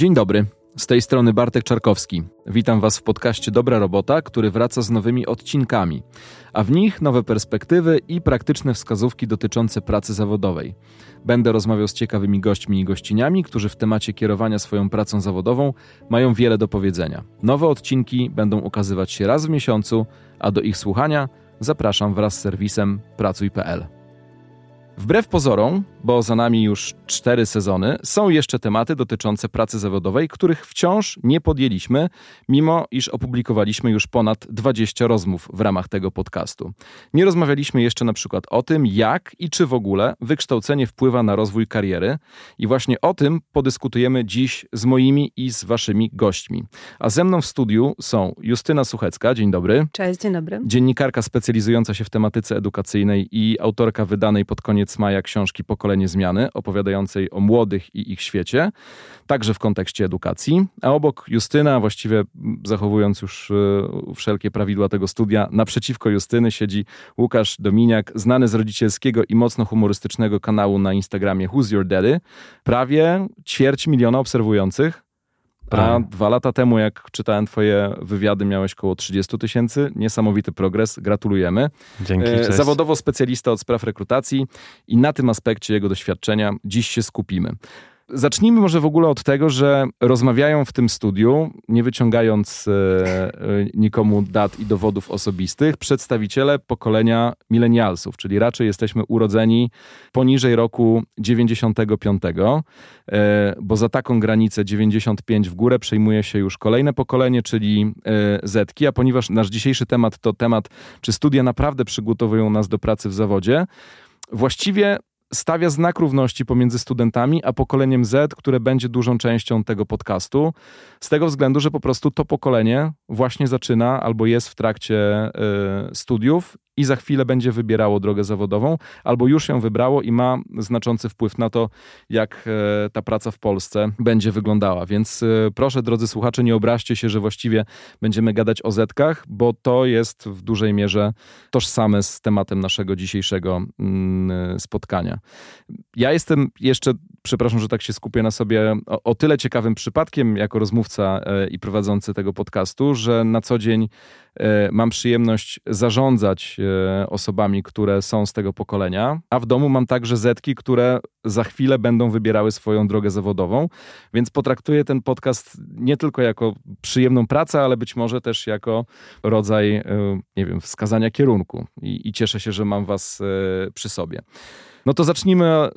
Dzień dobry. Z tej strony Bartek Czarkowski. Witam Was w podcaście Dobra Robota, który wraca z nowymi odcinkami, a w nich nowe perspektywy i praktyczne wskazówki dotyczące pracy zawodowej. Będę rozmawiał z ciekawymi gośćmi i gościniami, którzy w temacie kierowania swoją pracą zawodową mają wiele do powiedzenia. Nowe odcinki będą ukazywać się raz w miesiącu, a do ich słuchania zapraszam wraz z serwisem pracuj.pl. Wbrew pozorom, bo za nami już cztery sezony, są jeszcze tematy dotyczące pracy zawodowej, których wciąż nie podjęliśmy, mimo iż opublikowaliśmy już ponad 20 rozmów w ramach tego podcastu. Nie rozmawialiśmy jeszcze na przykład o tym, jak i czy w ogóle wykształcenie wpływa na rozwój kariery, i właśnie o tym podyskutujemy dziś z moimi i z waszymi gośćmi. A ze mną w studiu są Justyna Suchecka, dzień dobry. Cześć, dzień dobry. Dziennikarka specjalizująca się w tematyce edukacyjnej i autorka wydanej pod koniec maja książki Pokolenie Zmiany, opowiadającej o młodych i ich świecie, także w kontekście edukacji. A obok Justyna, właściwie zachowując już e, wszelkie prawidła tego studia, naprzeciwko Justyny siedzi Łukasz Dominiak, znany z rodzicielskiego i mocno humorystycznego kanału na Instagramie Who's Your Daddy. Prawie ćwierć miliona obserwujących. A dwa lata temu, jak czytałem Twoje wywiady, miałeś około 30 tysięcy. Niesamowity progres. Gratulujemy. Dzięki. E, Cześć. Zawodowo specjalista od spraw rekrutacji i na tym aspekcie jego doświadczenia dziś się skupimy. Zacznijmy może w ogóle od tego, że rozmawiają w tym studiu, nie wyciągając e, e, nikomu dat i dowodów osobistych, przedstawiciele pokolenia milenialsów, czyli raczej jesteśmy urodzeni poniżej roku 95, e, bo za taką granicę 95 w górę przejmuje się już kolejne pokolenie, czyli Zetki, a ponieważ nasz dzisiejszy temat to temat, czy studia naprawdę przygotowują nas do pracy w zawodzie, właściwie stawia znak równości pomiędzy studentami a pokoleniem Z, które będzie dużą częścią tego podcastu, z tego względu, że po prostu to pokolenie właśnie zaczyna albo jest w trakcie y, studiów i za chwilę będzie wybierało drogę zawodową, albo już ją wybrało i ma znaczący wpływ na to, jak e, ta praca w Polsce będzie wyglądała. Więc e, proszę, drodzy słuchacze, nie obraźcie się, że właściwie będziemy gadać o zetkach, bo to jest w dużej mierze tożsame z tematem naszego dzisiejszego mm, spotkania. Ja jestem jeszcze przepraszam, że tak się skupię na sobie, o, o, tyle ciekawym przypadkiem jako rozmówca e, i prowadzący tego podcastu, że na co dzień mam przyjemność zarządzać e, osobami, które są z tego pokolenia, a w domu mam także zetki, które za chwilę będą wybierały swoją drogę zawodową, więc potraktuję ten podcast nie tylko jako przyjemną pracę, ale być może też jako rodzaj, nie wiem, wskazania kierunku. I, i cieszę się, że mam was przy sobie. No to zacznijmy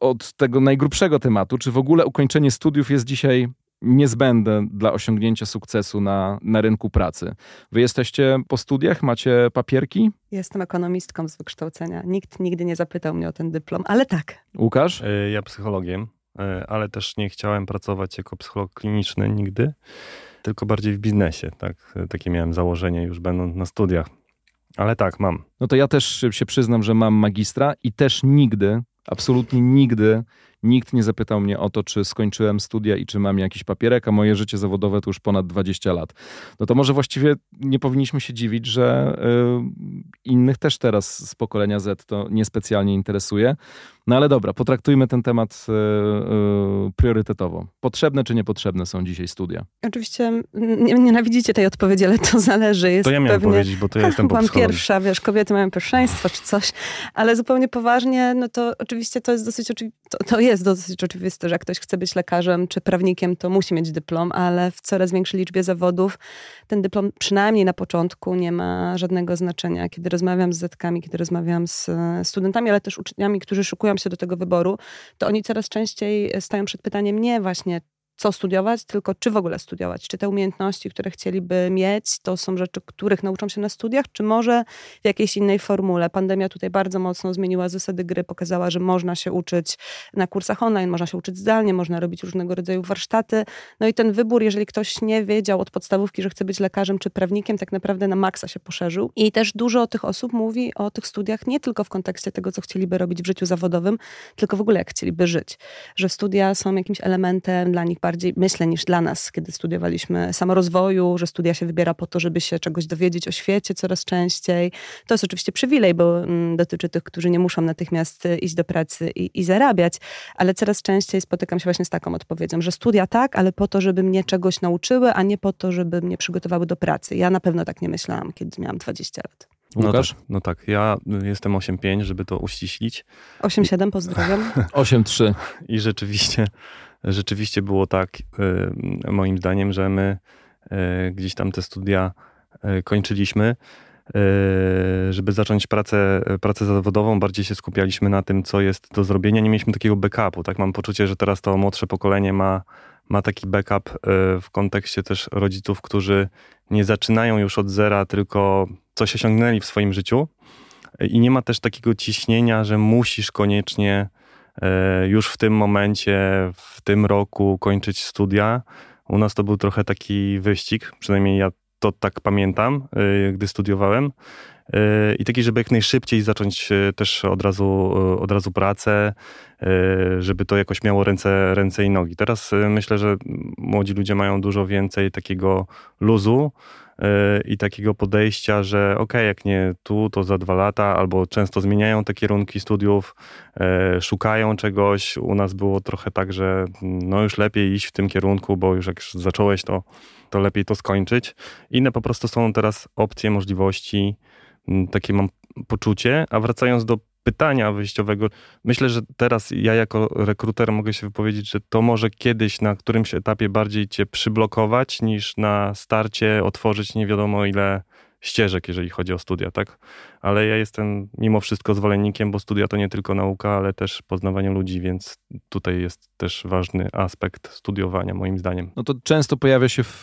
od tego najgrubszego tematu, czy w ogóle ukończenie studiów jest dzisiaj niezbędne dla osiągnięcia sukcesu na, na rynku pracy. Wy jesteście po studiach, macie papierki? Jestem ekonomistką z wykształcenia. Nikt nigdy nie zapytał mnie o ten dyplom, ale tak. Łukasz? E, ja psychologiem, e, ale też nie chciałem pracować jako psycholog kliniczny nigdy, tylko bardziej w biznesie. Tak? Takie miałem założenie już będąc na studiach. Ale tak, mam. No to ja też się przyznam, że mam magistra i też nigdy Absolutnie nigdy nikt nie zapytał mnie o to, czy skończyłem studia i czy mam jakiś papierek, a moje życie zawodowe to już ponad 20 lat. No to może właściwie nie powinniśmy się dziwić, że y, innych też teraz z pokolenia Z to niespecjalnie interesuje. No ale dobra, potraktujmy ten temat y, y, priorytetowo. Potrzebne czy niepotrzebne są dzisiaj studia? Oczywiście nienawidzicie tej odpowiedzi, ale to zależy. Jest to ja miałem pewnie... powiedzieć, bo to ja jestem Byłam pierwsza, wiesz, kobiety mają pierwszeństwo czy coś, ale zupełnie poważnie, no to oczywiście to jest dosyć oczywiste, to, to jest dosyć oczywiste, że jak ktoś chce być lekarzem czy prawnikiem, to musi mieć dyplom, ale w coraz większej liczbie zawodów ten dyplom przynajmniej na początku nie ma żadnego znaczenia. Kiedy rozmawiam z zetkami, kiedy rozmawiam z studentami, ale też uczniami, którzy szukują się do tego wyboru, to oni coraz częściej stają przed pytaniem nie właśnie, co studiować, tylko czy w ogóle studiować. Czy te umiejętności, które chcieliby mieć, to są rzeczy, których nauczą się na studiach, czy może w jakiejś innej formule. Pandemia tutaj bardzo mocno zmieniła zasady gry, pokazała, że można się uczyć na kursach online, można się uczyć zdalnie, można robić różnego rodzaju warsztaty. No i ten wybór, jeżeli ktoś nie wiedział od podstawówki, że chce być lekarzem czy prawnikiem, tak naprawdę na maksa się poszerzył. I też dużo tych osób mówi o tych studiach nie tylko w kontekście tego, co chcieliby robić w życiu zawodowym, tylko w ogóle jak chcieliby żyć. Że studia są jakimś elementem dla nich bardzo bardziej, myślę, niż dla nas, kiedy studiowaliśmy samorozwoju, że studia się wybiera po to, żeby się czegoś dowiedzieć o świecie coraz częściej. To jest oczywiście przywilej, bo mm, dotyczy tych, którzy nie muszą natychmiast y, iść do pracy i, i zarabiać, ale coraz częściej spotykam się właśnie z taką odpowiedzią, że studia tak, ale po to, żeby mnie czegoś nauczyły, a nie po to, żeby mnie przygotowały do pracy. Ja na pewno tak nie myślałam, kiedy miałam 20 lat. Łukasz? No tak, no tak, ja jestem 8,5, żeby to uściślić. 8,7 pozdrawiam. 8,3. I rzeczywiście, rzeczywiście było tak, y, moim zdaniem, że my y, gdzieś tam te studia y, kończyliśmy. Żeby zacząć pracę, pracę zawodową, bardziej się skupialiśmy na tym, co jest do zrobienia. Nie mieliśmy takiego backupu. Tak mam poczucie, że teraz to młodsze pokolenie ma, ma taki backup w kontekście też rodziców, którzy nie zaczynają już od zera, tylko coś osiągnęli w swoim życiu. I nie ma też takiego ciśnienia, że musisz koniecznie już w tym momencie, w tym roku kończyć studia. U nas to był trochę taki wyścig, przynajmniej ja to tak pamiętam, e, gdy studiowałem. E, I taki, żeby jak najszybciej zacząć też od razu, od razu pracę, żeby to jakoś miało ręce, ręce i nogi. Teraz myślę, że młodzi ludzie mają dużo więcej takiego luzu, i takiego podejścia, że ok, jak nie tu, to za dwa lata, albo często zmieniają te kierunki studiów, e, szukają czegoś. U nas było trochę tak, że no już lepiej iść w tym kierunku, bo już jak zacząłeś, to, to lepiej to skończyć. Inne po prostu są teraz opcje, możliwości, takie mam poczucie. A wracając do pytania wyjściowego. Myślę, że teraz ja jako rekruter mogę się wypowiedzieć, że to może kiedyś na którymś etapie bardziej cię przyblokować, niż na starcie otworzyć nie wiadomo ile ścieżek, jeżeli chodzi o studia, tak? Ale ja jestem mimo wszystko zwolennikiem, bo studia to nie tylko nauka, ale też poznawanie ludzi, więc tutaj jest też ważny aspekt studiowania, moim zdaniem. No to często pojawia się w,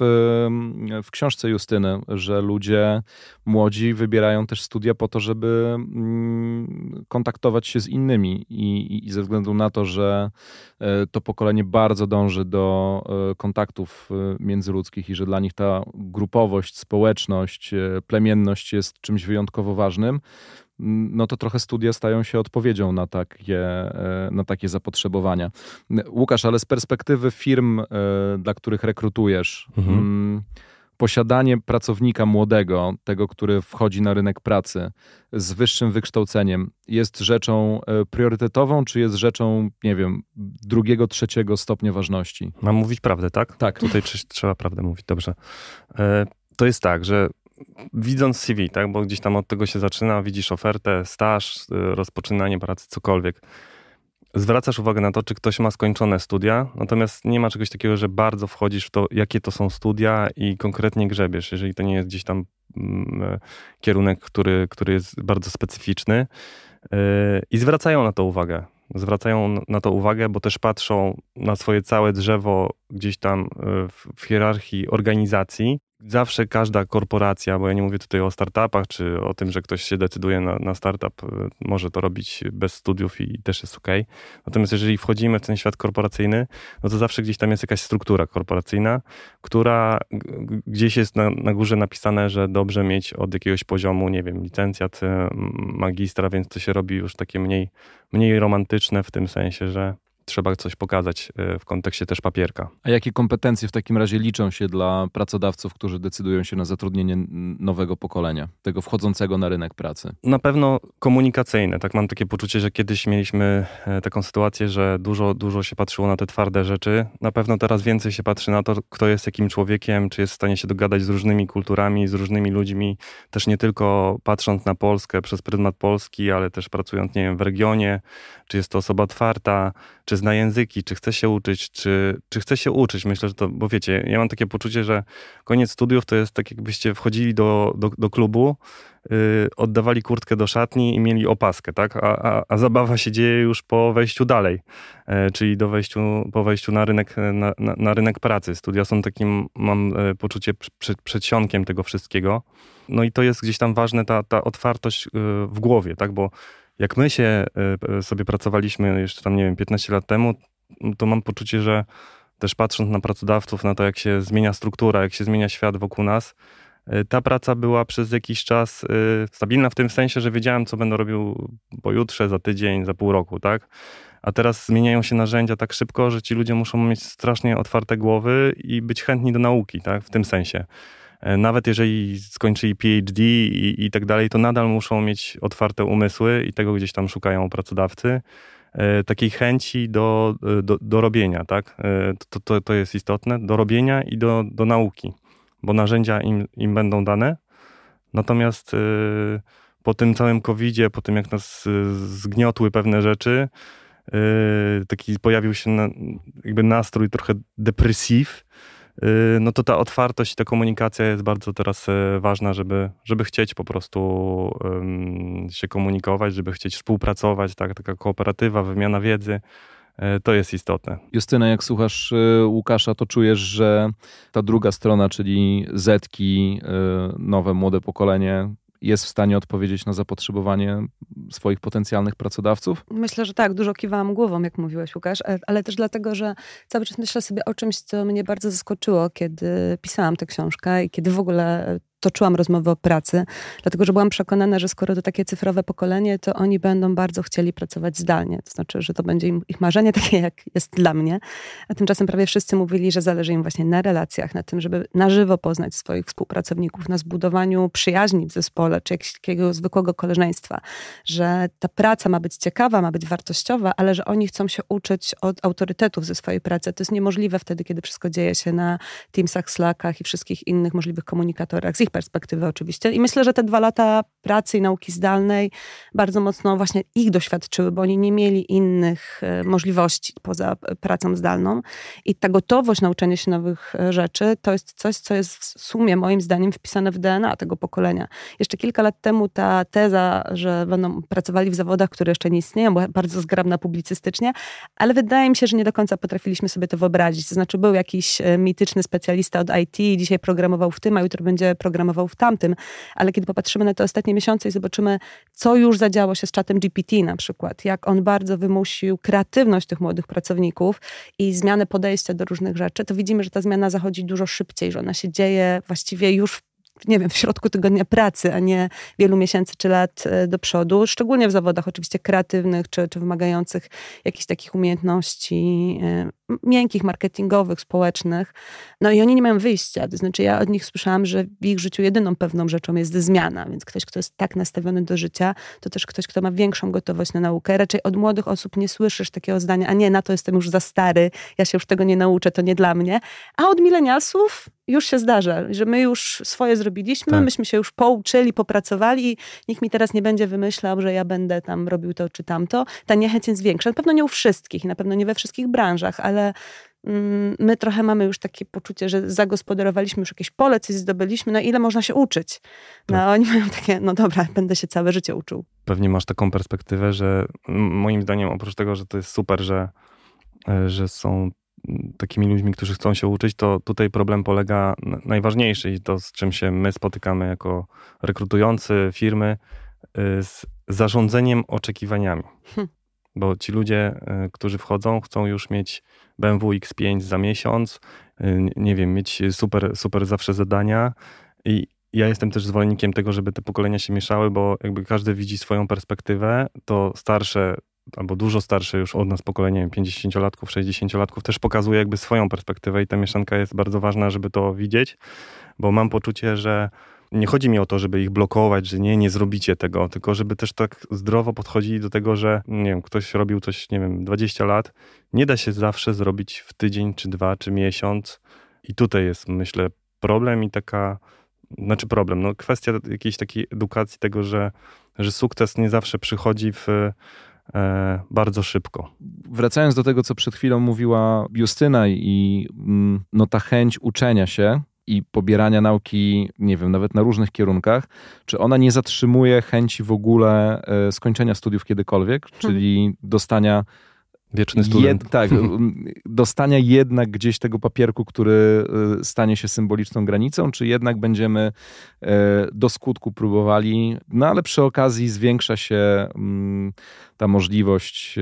w książce Justyny, że ludzie młodzi wybierają też studia po to, żeby mm, kontaktować się z innymi i, i ze względu na to, że e, to pokolenie bardzo dąży do e, kontaktów e, międzyludzkich i że dla nich ta grupowość, społeczność, plemienność jest czymś wyjątkowo ważnym, no to trochę studia stają się odpowiedzią na takie, e, na takie zapotrzebowania. Łukasz, ale z perspektywy firm, e, dla których rekrutujesz, mhm. Mm, posiadanie pracownika młodego, tego, który wchodzi na rynek pracy z wyższym wykształceniem, jest rzeczą e, priorytetową, czy jest rzeczą, nie wiem, drugiego, trzeciego stopnia ważności? Mam mówić prawdę, tak? Tak. Tutaj trzeba prawdę mówić, dobrze. To jest tak, że widząc CV, tak, bo gdzieś tam od tego się zaczyna, widzisz ofertę, staż, y, rozpoczynanie pracy, cokolwiek. Zwracasz uwagę na to, czy ktoś ma skończone studia, natomiast nie ma czegoś takiego, że bardzo wchodzisz w to, jakie to są studia i konkretnie grzebiesz, jeżeli to nie jest gdzieś tam mm, e, kierunek, który, który jest bardzo specyficzny. Yy, I zwracają na to uwagę. Zwracają na to uwagę, bo też patrzą na swoje całe drzewo gdzieś tam y, w, w hierarchii organizacji Zawsze każda korporacja, bo ja nie mówię tutaj o startupach, czy o tym, że ktoś się decyduje na, na startup, y, może to robić bez studiów i też jest ok. Natomiast jeżeli wchodzimy w ten świat korporacyjny, no to zawsze gdzieś tam jest jakaś struktura korporacyjna, która gdzieś jest na, na górze napisane, że dobrze mieć od jakiegoś poziomu, nie wiem, licencjat, y, magistra, więc to się robi już takie mniej, mniej romantyczne w tym sensie, że trzeba coś pokazać e, w kontekście też papierka. A jakie kompetencje w takim razie liczą się dla pracodawców, którzy decydują się na zatrudnienie nowego pokolenia, tego wchodzącego na rynek pracy? Na pewno komunikacyjne. Tak mam takie poczucie, że kiedyś mieliśmy e, taką sytuację, że dużo, dużo się patrzyło na te twarde rzeczy. Na pewno teraz więcej się patrzy na to, kto jest jakim człowiekiem, czy jest w stanie się dogadać z różnymi kulturami, z różnymi ludźmi, też nie tylko patrząc na Polskę przez pryzmat Polski, ale też pracując, nie wiem, w regionie, czy jest to osoba otwarta, czy zna języki, czy chce się uczyć, czy, czy chce się uczyć. Myślę, że to, bo wiecie, ja mam takie poczucie, że koniec studiów to jest tak, jakbyście wchodzili do, do, do klubu, yy, oddawali kurtkę do szatni i mieli opaskę, tak? A, a, a zabawa się dzieje już po wejściu dalej, yy, czyli do wejściu, po wejściu na rynek, na, na, na rynek pracy. Studia są takim, mam yy, poczucie, przed, przedsionkiem tego wszystkiego. No i to jest gdzieś tam ważne, ta, ta otwartość yy, w głowie, tak? Bo jak my się e, sobie pracowaliśmy jeszcze tam, nie wiem, 15 lat temu, to mam poczucie, że też patrząc na pracodawców, na to, jak się zmienia struktura, jak się zmienia świat wokół nas, ta praca była przez jakiś czas stabilna w tym sensie, że wiedziałem, co będę robił pojutrze, za tydzień, za pół roku, tak? A teraz zmieniają się narzędzia tak szybko, że ci ludzie muszą mieć strasznie otwarte głowy i być chętni do nauki, tak? W tym sensie. E, nawet jeżeli skończyli PhD i, i tak dalej, to nadal muszą mieć otwarte umysły i tego gdzieś tam szukają pracodawcy. E, takiej chęci do, e, do, do robienia, tak? To, to, to jest istotne, do robienia i do, do nauki, bo narzędzia im, im będą dane. Natomiast po tym całym COVID-zie, po tym jak nas zgniotły pewne rzeczy, taki pojawił się jakby nastrój trochę depresyw, no to ta otwartość i ta komunikacja jest bardzo teraz e, ważna, żeby, żeby chcieć po prostu się komunikować, żeby chcieć współpracować, tak, taka kooperatywa, wymiana wiedzy. E, to jest istotne. Justyna, jak słuchasz Łukasza, to czujesz, że ta druga strona, czyli Zetki, nowe, młode pokolenie, jest w stanie odpowiedzieć na zapotrzebowanie swoich potencjalnych pracodawców? Myślę, że tak. Dużo kiwałam głową, jak mówiłeś, Łukasz, e, ale też dlatego, że cały czas myślę sobie o czymś, co mnie bardzo zaskoczyło, kiedy pisałam tę książkę i kiedy w ogóle toczyłam rozmowę o pracy, dlatego że byłam przekonana, że skoro to takie cyfrowe pokolenie, to oni będą bardzo chcieli pracować zdalnie. To znaczy, że to będzie im, ich marzenie takie, jak jest dla mnie. A tymczasem prawie wszyscy mówili, że zależy im właśnie na relacjach, na tym, żeby na żywo poznać swoich współpracowników, na zbudowaniu przyjaźni w zespole, czy jakiegoś zwykłego koleżeństwa. Że ta praca ma być ciekawa, ma być wartościowa, ale że oni chcą się uczyć od autorytetów ze swojej pracy. To jest niemożliwe wtedy, kiedy wszystko dzieje się na Teamsach, Slackach i wszystkich innych możliwych komunikatorach. Z ich perspektywy oczywiście. I myślę, że te dwa lata pracy i nauki zdalnej bardzo mocno właśnie ich doświadczyły, bo oni nie mieli innych e, możliwości poza pracą zdalną. I ta gotowość nauczenia się nowych e, rzeczy to jest coś, co jest w sumie moim zdaniem wpisane w DNA tego pokolenia. Jeszcze kilka lat temu ta teza, że będą pracowali w zawodach, które jeszcze nie istnieją, była bardzo zgrabna publicystycznie, ale wydaje mi się, że nie do końca potrafiliśmy sobie to wyobrazić. To znaczy był jakiś e, mityczny specjalista od IT, dzisiaj programował w tym, a jutro będzie programował programował w tamtym, ale kiedy popatrzymy na te ostatnie miesiące i zobaczymy, co już zadziało się z czatem GPT na przykład, jak on bardzo wymusił kreatywność tych młodych pracowników i zmianę podejścia do różnych rzeczy, to widzimy, że ta zmiana zachodzi dużo szybciej, że ona się dzieje właściwie już w nie wiem, w środku tygodnia pracy, a nie wielu miesięcy czy lat e, do przodu, szczególnie w zawodach oczywiście kreatywnych czy, czy wymagających jakichś takich umiejętności e, miękkich, marketingowych, społecznych. No i oni nie mają wyjścia. To znaczy ja od nich słyszałam, że w ich życiu jedyną pewną rzeczą jest zmiana, więc ktoś, kto jest tak nastawiony do życia, to też ktoś, kto ma większą gotowość na naukę. Raczej od młodych osób nie słyszysz takiego zdania, a nie, na to jestem już za stary, ja się już tego nie nauczę, to nie dla mnie. A od milenialsów już się zdarza, że my już swoje zrobiliśmy, tak. myśmy się już pouczyli, popracowali i nikt mi teraz nie będzie wymyślał, że ja będę tam robił to czy tamto. Ta niechęć jest większa. Na pewno nie u wszystkich, na pewno nie we wszystkich branżach, ale mm, my trochę mamy już takie poczucie, że zagospodarowaliśmy już jakieś pole, coś zdobyliśmy, no ile można się uczyć? No tak. oni mają takie, no dobra, będę się całe życie uczył. Pewnie masz taką perspektywę, że moim zdaniem oprócz tego, że to jest super, że, e, że są takimi ludźmi, którzy chcą się uczyć, to tutaj problem polega najważniejszy i to, z czym się my spotykamy jako rekrutujący firmy, y, z zarządzeniem oczekiwaniami. Hm. Bo ci ludzie, y, którzy wchodzą, chcą już mieć BMW X5 za miesiąc, y, nie wiem, mieć super, super zawsze zadania. I ja jestem też zwolennikiem tego, żeby te pokolenia się mieszały, bo jakby każdy widzi swoją perspektywę, to starsze albo dużo starsze już od nas pokolenie 50-latków, 60-latków też pokazuje jakby swoją perspektywę i ta mieszanka jest bardzo ważna, żeby to widzieć, bo mam poczucie, że nie chodzi mi o to, żeby ich blokować, że nie, nie zrobicie tego, tylko żeby też tak zdrowo podchodzili do tego, że nie wiem, ktoś robił coś, nie wiem, 20 lat, nie da się zawsze zrobić w tydzień, czy dwa, czy miesiąc i tutaj jest, myślę, problem i taka, znaczy problem, no kwestia jakiejś takiej edukacji tego, że, że sukces nie zawsze przychodzi w E, bardzo szybko. Wracając do tego, co przed chwilą mówiła Justyna i mm, no, ta chęć uczenia się i pobierania nauki, nie wiem, nawet na różnych kierunkach, czy ona nie zatrzymuje chęci w ogóle e, skończenia studiów kiedykolwiek, czyli dostania Wieczny student. Jed, tak, dostania jednak gdzieś tego papierku, który y, stanie się symboliczną granicą, czy jednak będziemy y, do skutku próbowali, no ale przy okazji zwiększa się ta możliwość e,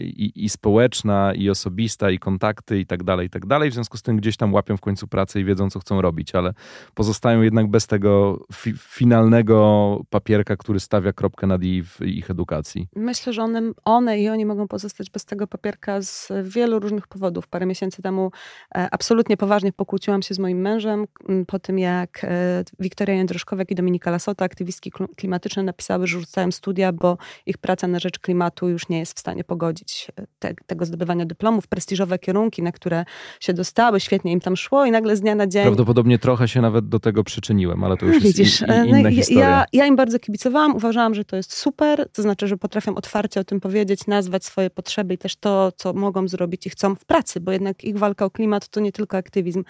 i, i, społeczna, i osobista, i kontakty, i tak dalej, i tak dalej. W związku z tym gdzieś tam łapią w końcu pracę i wiedzą, co chcą robić, ale pozostają jednak bez tego fi finalnego papierka, który stawia kropkę nad i w ich edukacji. Myślę, że one, one i oni mogą pozostać bez tego papierka z wielu różnych powodów. Parę miesięcy temu e, absolutnie poważnie pokłóciłam się z moim mężem po tym, jak e, Wiktoria Jędroszkowiak i Dominika Lasota, aktywistki klimatyczne, napisały, że rzucają studia, bo ich praca na rzecz klimatu już nie jest w stanie pogodzić e, te, tego zdobywania dyplomów, prestiżowe kierunki, na które się dostały, świetnie im tam szło i nagle z dnia na dzień... Prawdopodobnie trochę się nawet do tego przyczyniłem, ale to już Widzisz, jest in, inna no, historia. Ja, ja im bardzo kibicowałam, uważałam, że to jest super, to znaczy, że potrafią otwarcie o tym powiedzieć, nazwać swoje potrzeby i też to, co mogą zrobić i chcą w pracy, bo jednak ich walka o klimat to nie tylko aktywizm,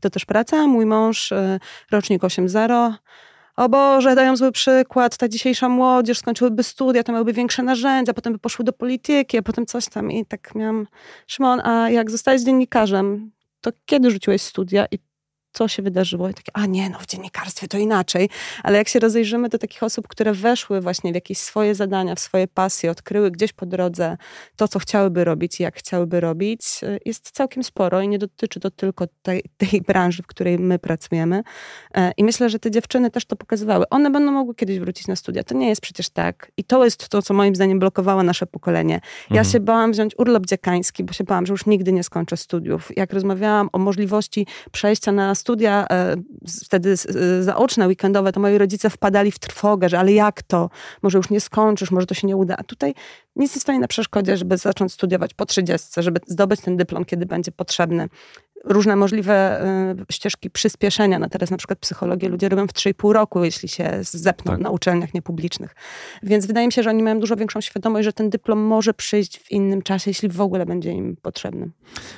to też praca. Mój mąż, e, rocznik 8.0, o Boże, dają zły przykład, ta dzisiejsza młodzież skończyłyby studia, to miałyby większe narzędzia, potem by poszły do polityki, a potem coś tam. I tak miałam, Szymon, a jak zostałeś dziennikarzem, to kiedy rzuciłeś studia i co się wydarzyło i takie, a nie, no w dziennikarstwie to inaczej. Ale jak się rozejrzymy do takich osób, które weszły właśnie w jakieś swoje zadania, w swoje pasje, odkryły gdzieś po drodze to, co chciałyby robić i jak chciałyby robić, y, jest całkiem sporo i nie dotyczy to tylko tej, tej branży, w której my pracujemy. E, I myślę, że te dziewczyny też to pokazywały. One będą mogły kiedyś wrócić na studia. To nie jest przecież tak. I to jest to, co moim zdaniem blokowało nasze pokolenie. Ja mhm. się bałam wziąć urlop dziekański, bo się bałam, że już nigdy nie skończę studiów. Jak rozmawiałam o możliwości przejścia na studia e, wtedy e, zaoczne, weekendowe, to moi rodzice wpadali w trwogę, że ale jak to? Może już nie skończysz, może to się nie uda. A tutaj nic nie stoi na przeszkodzie, żeby zacząć studiować po 30, żeby zdobyć ten dyplom, kiedy będzie potrzebny różne możliwe y, ścieżki przyspieszenia. No teraz na przykład psychologię ludzie robią w 3,5 roku, jeśli się zepną tak. na uczelniach niepublicznych. Więc wydaje mi się, że oni mają dużo większą świadomość, że ten dyplom może przyjść w innym czasie, jeśli w ogóle będzie im potrzebny.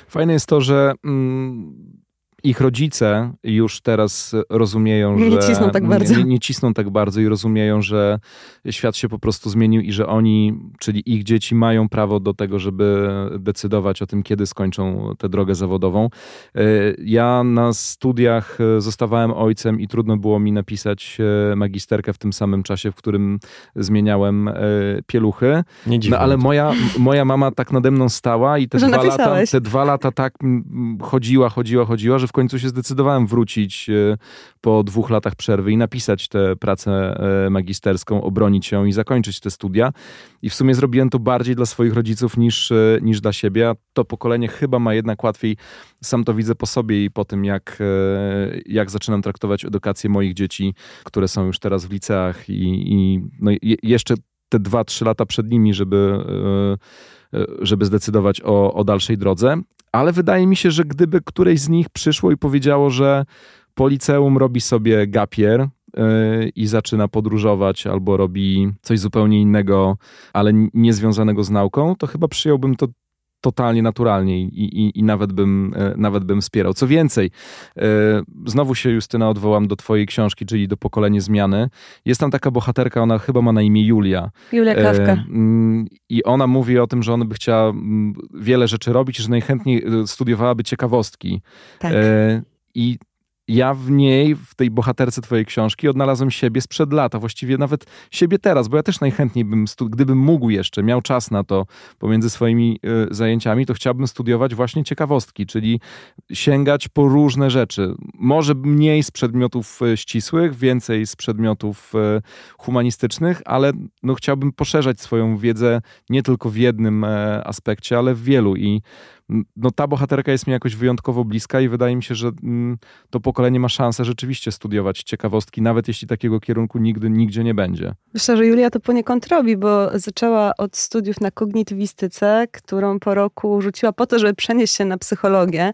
Fajne jest to, że mm, ich rodzice już teraz rozumieją, że. Nie cisną tak bardzo. Nie, nie, cisną tak bardzo i rozumieją, że świat się po prostu zmienił i że oni, czyli ich dzieci, mają prawo do tego, żeby decydować o tym, kiedy skończą tę drogę zawodową. E, ja na studiach zostawałem ojcem i trudno było mi napisać e, magisterkę w tym samym czasie, w którym zmieniałem e, pieluchy. Nie no ale moja, moja mama tak nade mną stała i te, dwa lata, te dwa lata tak chodziła, chodziła, chodziła, że w końcu się zdecydowałem wrócić e, po dwóch latach przerwy i napisać tę pracę e, magisterską, obronić ją i zakończyć te studia. I w sumie zrobiłem to bardziej dla swoich rodziców niż, e, niż dla siebie. To pokolenie chyba ma jednak łatwiej, sam to widzę po sobie i po tym, jak, jak zaczynam traktować edukację moich dzieci, które są już teraz w liceach i, i no, jeszcze te dwa, trzy lata przed nimi, żeby, żeby zdecydować o, o dalszej drodze ale wydaje mi się, że gdyby któreś z nich przyszło i powiedziało, że po liceum robi sobie gapier, yy, i zaczyna podróżować albo robi coś zupełnie innego, ale niezwiązanego z nauką, to chyba przyjąłbym to totalnie naturalnie i, i, i, nawet, bym, e, nawet bym wspierał. Co więcej, e, znowu się Justyna odwołam do twojej książki, czyli do Pokolenie Zmiany. Jest tam taka bohaterka, ona chyba ma na imię Julia. Julia e, Kawka. I ona mówi o tym, że ona by chciała mm, wiele rzeczy robić, że najchętniej studiowałaby ciekawostki. Tak. I ja w niej, w tej bohaterce twojej książki odnalazłem siebie sprzed lata, właściwie nawet siebie teraz, bo ja też najchętniej bym, gdybym mógł jeszcze, miał czas na to pomiędzy swoimi y, zajęciami, to chciałbym studiować właśnie ciekawostki, czyli sięgać po różne rzeczy. Może mniej z przedmiotów y, ścisłych, więcej z przedmiotów y, humanistycznych, ale no, chciałbym poszerzać swoją wiedzę nie tylko w jednym aspekcie, ale w wielu i no ta bohaterka jest mi jakoś wyjątkowo bliska i wydaje mi się, że mm, to pokolenie ma szansę rzeczywiście studiować ciekawostki, nawet jeśli takiego kierunku nigdy, nigdzie nie będzie. Myślę, że Julia to poniekąd robi, bo zaczęła od studiów na kognitywistyce, którą po roku rzuciła po to, żeby przenieść się na psychologię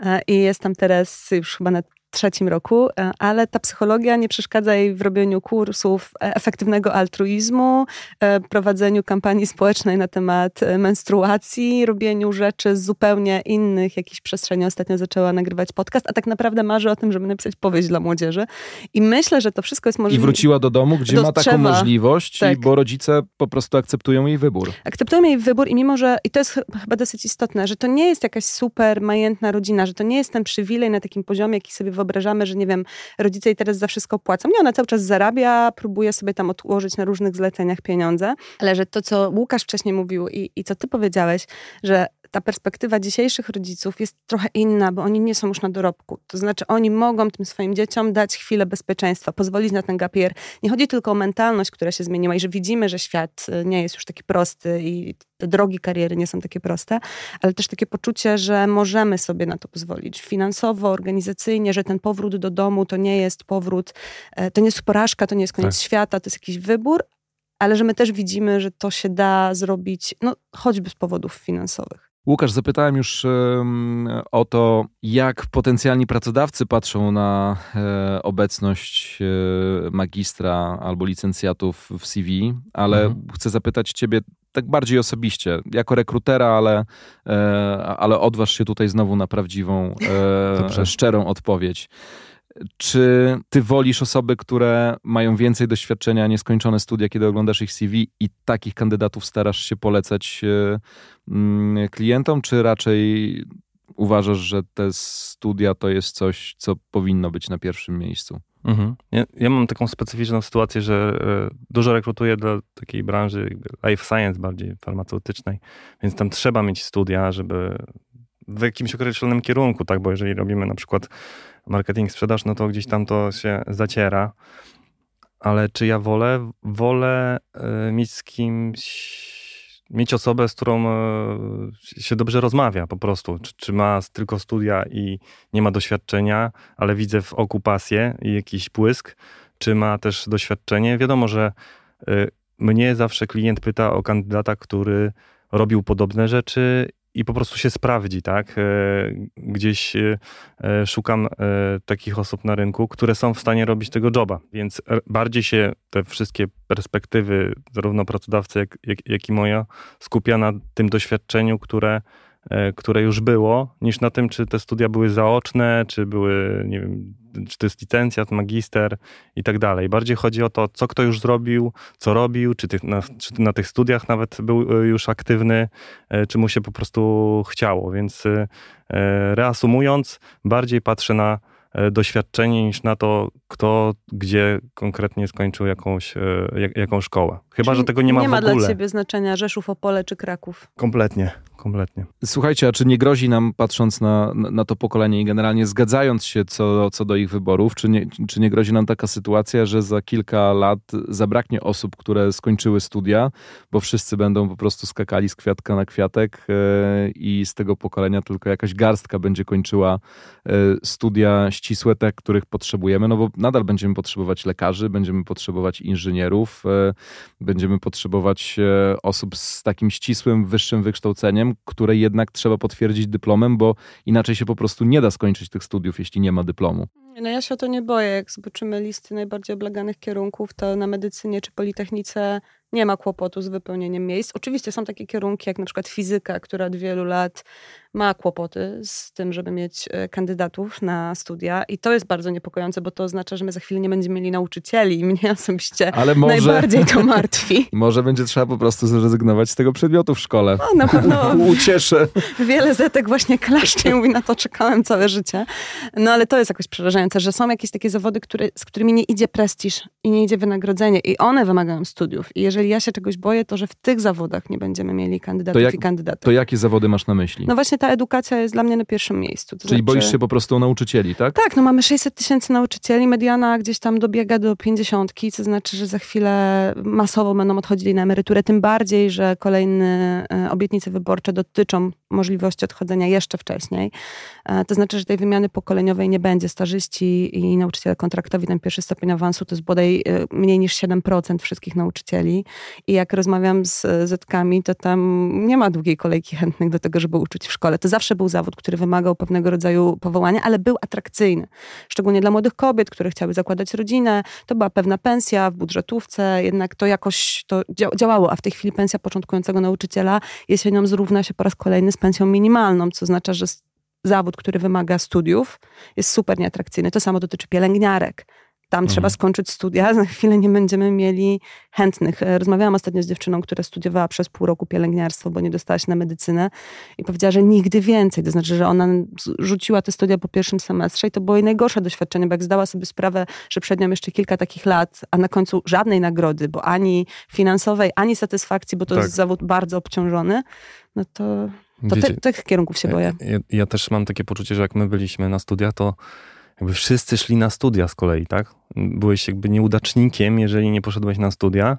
e, i jest tam teraz już chyba na trzecim roku, e, ale ta psychologia nie przeszkadza jej w robieniu kursów e, efektywnego altruizmu, e, prowadzeniu kampanii społecznej na temat menstruacji, robieniu rzeczy z zupełnie innych jakichś przestrzeni. Ostatnio zaczęła nagrywać podcast, a tak naprawdę marzy o tym, żeby napisać powieść dla młodzieży. I myślę, że to wszystko jest możliwe. I wróciła do domu, gdzie ma taką możliwość, tak. bo rodzice po prostu akceptują jej wybór. Akceptują jej wybór i mimo, że, i to jest chyba dosyć istotne, że to nie jest jakaś super majętna rodzina, że to nie jest ten przywilej na takim poziomie, jaki sobie wyobrażamy, że nie wiem, rodzice jej teraz za wszystko płacą. Nie, ona cały czas zarabia, próbuje sobie tam odłożyć na różnych zleceniach pieniądze, ale że to, co Łukasz wcześniej mówił i, i co ty powiedziałeś, że ta perspektywa dzisiejszych rodziców jest trochę inna, bo oni nie są już na dorobku. To znaczy, oni mogą tym swoim dzieciom dać chwilę bezpieczeństwa, pozwolić na ten gapier. Nie chodzi tylko o mentalność, która się zmieniła i że widzimy, że świat y, nie jest już taki prosty i te drogi kariery nie są takie proste, ale też takie poczucie, że możemy sobie na to pozwolić finansowo, organizacyjnie, że ten powrót do domu to nie jest powrót, e, to nie jest porażka, to nie jest koniec tak. świata, to jest jakiś wybór, ale że my też widzimy, że to się da zrobić, no choćby z powodów finansowych. Łukasz, zapytałem już o to, jak potencjalni pracodawcy patrzą na e, obecność e, magistra albo licencjatów w CV, ale mhm. chcę zapytać Ciebie tak bardziej osobiście, jako rekrutera, ale, e, ale odważ się tutaj znowu na prawdziwą, szczerą odpowiedź. Czy ty wolisz osoby, które mają więcej doświadczenia, nieskończone studia, kiedy oglądasz ich CV i takich kandydatów starasz się polecać e, mm, klientom, czy raczej uważasz, że te studia to jest coś, co powinno być na pierwszym miejscu? Mhm. Ja, ja, mam taką specyficzną sytuację, że e, dużo rekrutuję do takiej branży life science, bardziej farmaceutycznej, więc tam trzeba mieć studia, żeby w jakimś określonym kierunku, tak, bo jeżeli robimy na przykład marketing, sprzedaż, no to gdzieś tam to się zaciera. Ale czy ja wolę? Wolę y, mieć z kimś, mieć osobę, z którą y, się dobrze rozmawia po prostu. Czy, czy, ma tylko studia i nie ma doświadczenia, ale widzę w oku pasję i jakiś błysk, czy ma też doświadczenie. Wiadomo, że y, mnie zawsze klient pyta o kandydata, który robił podobne rzeczy i po prostu się sprawdzi, tak? E, gdzieś e, e, szukam takich osób na rynku, które są w stanie robić tego joba, więc bardziej się te wszystkie perspektywy, zarówno pracodawcy, jak, jak, jak i moja, skupia na tym doświadczeniu, które które już było, niż na tym, czy te studia były zaoczne, czy były, nie wiem, czy to jest licencjat, magister i tak dalej. Bardziej chodzi o to, co kto już zrobił, co robił, czy, tych, na, czy na tych studiach nawet był e, już aktywny, e, czy mu się po prostu chciało. Więc reasumując, bardziej patrzę na E, doświadczenie niż na to, kto gdzie konkretnie skończył jakąś, e, jak, jaką szkołę. Chyba, Czyli że tego nie ma nie w ogóle. Nie ma dla ciebie znaczenia Rzeszów, Opole czy Kraków. Kompletnie, kompletnie. Słuchajcie, a czy nie grozi nam, patrząc na, na to pokolenie i generalnie zgadzając się co, co do ich wyborów, czy nie, czy nie grozi nam taka sytuacja, że za kilka lat zabraknie osób, które skończyły studia, bo wszyscy będą po prostu skakali z kwiatka na kwiatek e, i z tego pokolenia tylko jakaś garstka będzie kończyła studia ścisłe, te, których potrzebujemy, no bo nadal będziemy potrzebować lekarzy, będziemy potrzebować inżynierów, e, będziemy potrzebować e, osób z takim ścisłym, wyższym wykształceniem, które jednak trzeba potwierdzić dyplomem, bo inaczej się po prostu nie da skończyć tych studiów, jeśli nie ma dyplomu. No ja się o to nie boję. Jak zobaczymy listy najbardziej obleganych kierunków, to na medycynie czy politechnice nie ma kłopotu z wypełnieniem miejsc. Oczywiście są takie kierunki, jak na przykład fizyka, która od wielu lat ma kłopoty z tym, żeby mieć e, kandydatów na studia i to jest bardzo niepokojące, bo to oznacza, że my za chwilę nie będziemy mieli nauczycieli i mnie osobiście Ale może, najbardziej to martwi. Może będzie trzeba po prostu zrezygnować z tego przedmiotu w szkole. No, na pewno. Ucieszę. Wiele zetek właśnie klaszcze i mówi, na to czekałem całe życie. No ale to jest jakoś przerażające, że są jakieś takie zawody, które, z którymi nie idzie prestiż i nie idzie wynagrodzenie i one wymagają studiów. I jeżeli ja się czegoś boję, to że w tych zawodach nie będziemy mieli kandydatów jak, i kandydatów. To jakie zawody masz na myśli? No właśnie ta edukacja jest dla mnie na pierwszym miejscu. To Czyli znaczy... boisz się po prostu o nauczycieli, tak? Tak, no mamy 600 tysięcy nauczycieli, mediana gdzieś tam dobiega do 50, co znaczy, że za chwilę masowo będą odchodzili na emeryturę, tym bardziej, że kolejne e, obietnice wyborcze dotyczą możliwości odchodzenia jeszcze wcześniej. E, to znaczy, że tej wymiany pokoleniowej nie będzie. Starzyści i nauczyciele kontraktowi, ten pierwszy stopień awansu to jest bodaj e, mniej niż 7% wszystkich nauczycieli. I jak rozmawiam z zetkami, to tam nie ma długiej kolejki chętnych do tego, żeby uczyć w szkole. To zawsze był zawód, który wymagał pewnego rodzaju powołania, ale był atrakcyjny. Szczególnie dla młodych kobiet, które chciały zakładać rodzinę. To była pewna pensja w budżetówce, jednak to jakoś to działało, a w tej chwili pensja początkującego nauczyciela jesienią zrówna się po raz kolejny z pensją minimalną, co oznacza, że zawód, który wymaga studiów, jest super nieatrakcyjny. To samo dotyczy pielęgniarek. Tam mhm. trzeba skończyć studia, za chwilę nie będziemy mieli chętnych. E, rozmawiałam ostatnio z dziewczyną, która studiowała przez pół roku pielęgniarstwo, bo nie dostała się na medycynę i powiedziała, że nigdy więcej. To znaczy, że ona rzuciła te studia po pierwszym semestrze i to było jej najgorsze doświadczenie, bo jak zdała sobie sprawę, że przed nią jeszcze kilka takich lat, a na końcu żadnej nagrody, bo ani finansowej, ani satysfakcji, bo to tak. jest zawód bardzo obciążony, no to to Wiecie, te, tych kierunków się boję. Ja, ja, też mam takie poczucie, że jak my byliśmy na studiach, to jakby wszyscy szli na studia z kolei, tak? Byłeś jakby nieudacznikiem, jeżeli nie poszedłeś na studia.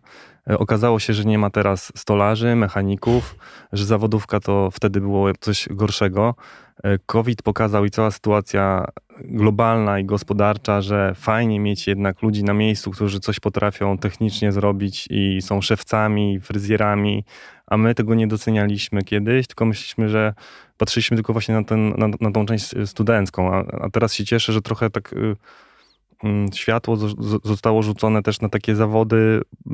E, okazało się, że nie ma teraz stolarzy, mechaników, że zawodówka to wtedy było coś gorszego. E, COVID pokazał i cała sytuacja globalna i gospodarcza, że fajnie mieć jednak ludzi na miejscu, którzy coś potrafią technicznie zrobić i są szewcami, fryzjerami, a my tego nie docenialiśmy kiedyś, tylko myśleliśmy, że patrzyliśmy tylko właśnie na, ten, na, na tą część studencką, a, a, teraz się cieszę, że trochę tak y, y, światło z, zostało rzucone też na takie zawody, y,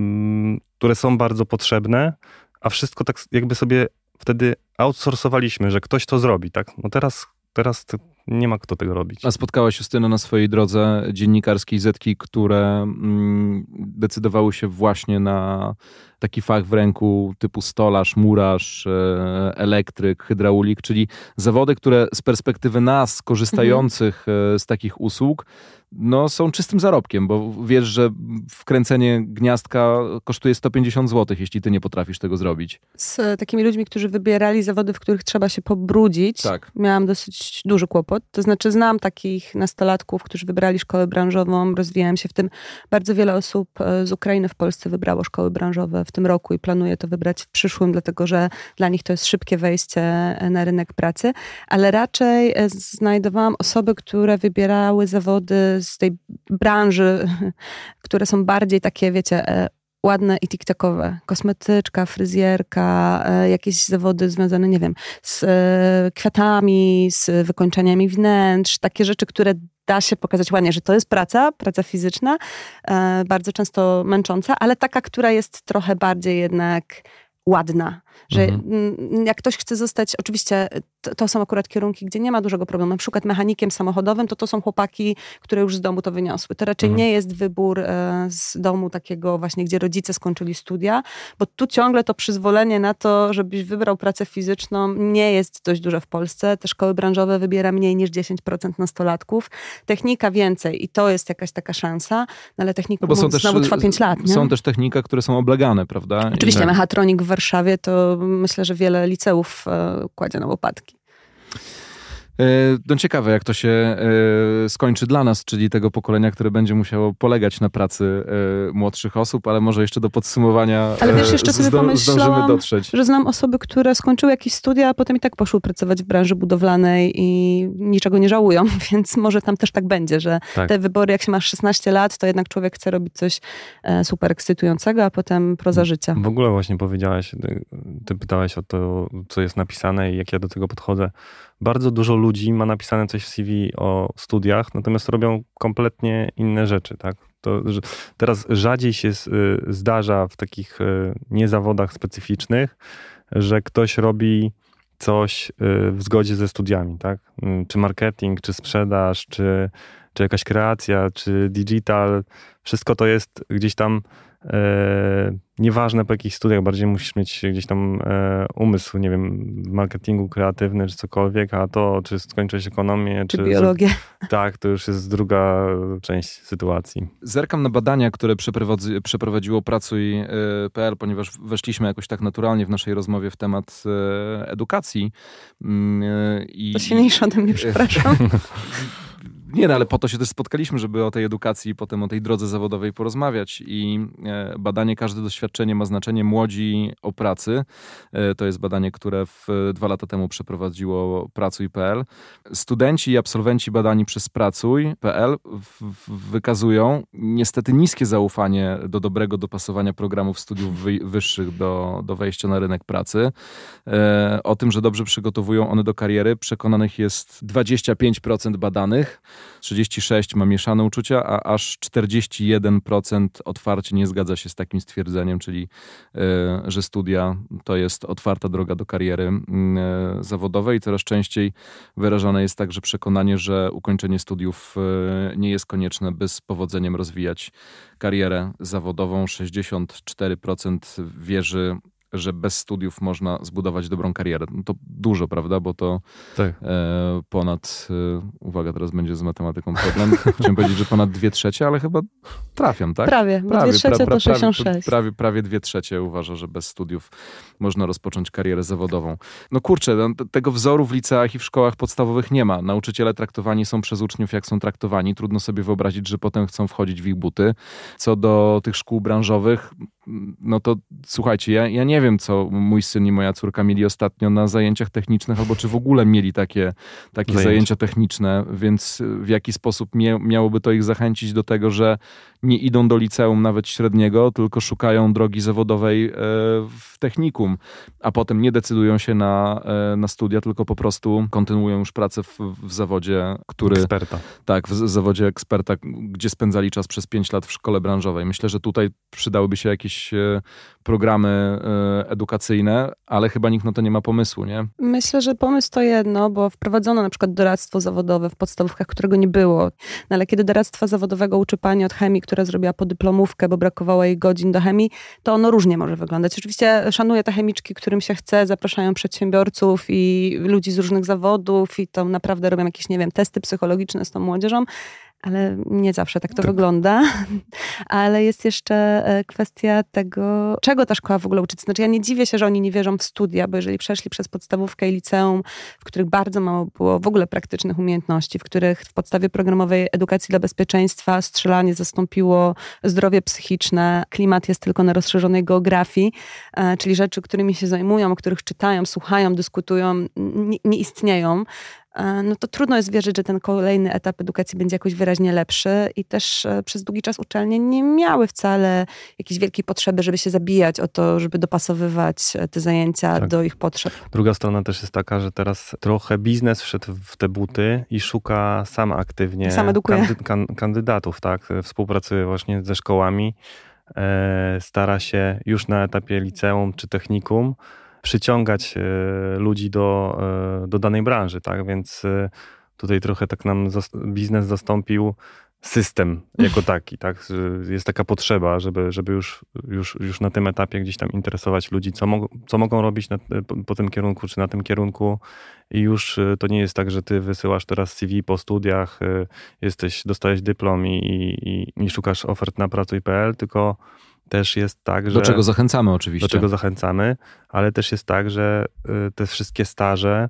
które są bardzo potrzebne, a wszystko tak jakby sobie wtedy outsourcowaliśmy, że ktoś to zrobi, tak? No teraz, teraz nie ma kto tego robić. A spotkałaś Justyna na swojej drodze dziennikarskiej zetki, które mm, decydowały się właśnie na taki fach w ręku typu stolarz, murarz, e, elektryk, hydraulik, czyli zawody, które z perspektywy nas, korzystających mhm. z takich usług, no, są czystym zarobkiem, bo wiesz, że wkręcenie gniazdka kosztuje 150 zł, jeśli ty nie potrafisz tego zrobić. Z takimi ludźmi, którzy wybierali zawody, w których trzeba się pobrudzić, tak. miałam dosyć duży kłopot. To znaczy, znam takich nastolatków, którzy wybrali szkołę branżową, rozwijałem się w tym. Bardzo wiele osób e, z Ukrainy w Polsce wybrało szkoły branżowe w tym roku i planuje to wybrać w przyszłym, dlatego że dla nich to jest szybkie wejście na rynek pracy, ale raczej e, znajdowałam osoby, które wybierały zawody z tej branży, które są bardziej takie, wiecie, e, ładne i tiktokowe. Kosmetyczka, fryzjerka, e, jakieś zawody związane, nie wiem, z e, kwiatami, z wykończeniami wnętrz, takie rzeczy, które da się pokazać ładnie, że to jest praca, praca fizyczna, bardzo często męcząca, ale taka, która jest trochę bardziej jednak ładna. Że mhm. jak ktoś chce zostać, oczywiście to, to, są akurat kierunki, gdzie nie ma dużego problemu. Na przykład mechanikiem samochodowym, to to są chłopaki, które już z domu to wyniosły. To raczej mhm. nie jest wybór e, z domu takiego właśnie, gdzie rodzice skończyli studia, bo tu ciągle to przyzwolenie na to, żebyś wybrał pracę fizyczną nie jest dość duże w Polsce. Te szkoły branżowe wybiera mniej niż 10% nastolatków. Technika więcej i to jest jakaś taka szansa, no ale technika no są też, znowu trwa 5 lat. Nie? Są też technika, które są oblegane, prawda? Oczywiście, mechatronik w Warszawie to myślę, że wiele liceów e, kładzie na łopatki. E, no ciekawe, jak to się e, skończy dla nas, czyli tego pokolenia, które będzie musiało polegać na pracy e, młodszych osób, ale może jeszcze do podsumowania Ale wiesz, jeszcze sobie pomyślałam, dotrzeć. że znam osoby, które skończyły jakieś studia, a potem i tak poszły pracować w branży budowlanej i niczego nie żałują, więc może tam też tak będzie, że tak. te wybory, jak się masz 16 lat, to jednak człowiek chce robić coś super ekscytującego, a potem proza życia. W ogóle właśnie powiedziałaś, ty, ty pytałeś o to, co jest napisane i jak ja do tego podchodzę bardzo dużo ludzi ma napisane coś w CV o studiach, natomiast robią kompletnie inne rzeczy, tak? To, teraz rzadziej się zdarza w takich e, niezawodach specyficznych, że ktoś robi coś e, w zgodzie ze studiami, tak? Mm, czy marketing, czy sprzedaż, czy, czy jakaś kreacja, czy digital. Wszystko to jest gdzieś tam nieważne po jakich studiach, bardziej musisz mieć gdzieś tam e, umysł, nie wiem, marketingu kreatywny czy cokolwiek, a to, czy skończyłeś ekonomię, czy, czy biologię. Tak, to już jest druga część sytuacji. Zerkam na badania, które przeprowadzi, przeprowadziło Pracuj.pl, ponieważ weszliśmy jakoś tak naturalnie w naszej rozmowie w temat e, edukacji. Mm, e, I, to silniejsze ode mnie, przepraszam. Nie, no, ale po to się też spotkaliśmy, żeby o tej edukacji i potem o tej drodze zawodowej porozmawiać. I e, badanie Każde doświadczenie ma znaczenie Młodzi o pracy. E, to jest badanie, które w, dwa lata temu przeprowadziło Pracuj.pl. Studenci i absolwenci badani przez Pracuj.pl wykazują niestety niskie zaufanie do dobrego dopasowania programów studiów wy, wyższych do, do wejścia na rynek pracy. E, o tym, że dobrze przygotowują one do kariery, przekonanych jest 25% badanych, 36% ma mieszane uczucia, a aż 41% otwarcie nie zgadza się z takim stwierdzeniem, czyli e, że studia to jest otwarta droga do kariery e, zawodowej coraz częściej wyrażane jest także przekonanie, że ukończenie studiów e, nie jest konieczne, by z powodzeniem rozwijać karierę zawodową. 64% wierzy że bez studiów można zbudować dobrą karierę. No to dużo, prawda? Bo to tak. e, ponad, e, uwaga, teraz będzie z matematyką problem. Chciałem powiedzieć, że ponad dwie trzecie, ale chyba trafiam, tak? Prawie, bo prawie dwie trzecie pra, pra, to 66. Prawie, prawie, prawie dwie trzecie uważa, że bez studiów można rozpocząć karierę zawodową. No kurczę, no, tego wzoru w liceach i w szkołach podstawowych nie ma. Nauczyciele traktowani są przez uczniów jak są traktowani. Trudno sobie wyobrazić, że potem chcą wchodzić w ich buty. Co do tych szkół branżowych, no to słuchajcie, ja, ja nie wiem, co mój syn i moja córka mieli ostatnio na zajęciach technicznych, albo czy w ogóle mieli takie, takie zajęcia. zajęcia techniczne, więc w jaki sposób miałoby to ich zachęcić do tego, że nie idą do liceum nawet średniego, tylko szukają drogi zawodowej e, w technikum, a potem nie decydują się na, e, na studia, tylko po prostu kontynuują już pracę w, w zawodzie, który... Eksperta. Tak, w zawodzie eksperta, gdzie spędzali czas przez 5 lat w szkole branżowej. Myślę, że tutaj przydałyby się jakieś e, programy edukacyjne, ale chyba nikt na to nie ma pomysłu, nie? Myślę, że pomysł to jedno, bo wprowadzono na przykład doradztwo zawodowe w podstawówkach, którego nie było. No ale kiedy doradztwa zawodowego uczy pani od chemii, która zrobiła podyplomówkę, bo brakowało jej godzin do chemii, to ono różnie może wyglądać. Oczywiście szanuję te chemiczki, którym się chce, zapraszają przedsiębiorców i ludzi z różnych zawodów i to naprawdę robią jakieś, nie wiem, testy psychologiczne z tą młodzieżą, ale nie zawsze tak to tak. wygląda. Ale jest jeszcze e, kwestia tego, czego ta szkoła w ogóle uczy. Znaczy, ja nie dziwię się, że oni nie wierzą w studia, bo jeżeli przeszli przez podstawówkę i liceum, w których bardzo mało było w ogóle praktycznych umiejętności, w których w podstawie programowej edukacji dla bezpieczeństwa strzelanie zastąpiło zdrowie psychiczne, klimat jest tylko na rozszerzonej geografii, e, czyli rzeczy, którymi się zajmują, o których czytają, słuchają, dyskutują, nie, nie istnieją, no to trudno jest wierzyć, że ten kolejny etap edukacji będzie jakoś wyraźnie lepszy i też e, przez długi czas uczelnie nie miały wcale jakiejś wielkiej potrzeby, żeby się zabijać o to, żeby dopasowywać e, te zajęcia tak. do ich potrzeb. Druga strona też jest taka, że teraz trochę biznes wszedł w te buty i szuka sam aktywnie sam kandy, kan, kandydatów, tak? Współpracuje właśnie ze szkołami, e, stara się już na etapie liceum czy technikum przyciągać e, ludzi do, e, do danej branży, tak? Więc e, tutaj trochę tak nam biznes zastąpił system jako taki, tak? Jest taka potrzeba, żeby, żeby już, już, już na tym etapie gdzieś tam interesować ludzi, co, mo co mogą robić na, po, po, tym kierunku, czy na tym kierunku i już to nie jest tak, że ty wysyłasz teraz CV po studiach, jesteś, dostajesz dyplom i, i, i szukasz ofert na pracuj.pl, tylko też jest tak, że... Do czego zachęcamy oczywiście. Do czego zachęcamy, ale też jest tak, że y, te wszystkie staże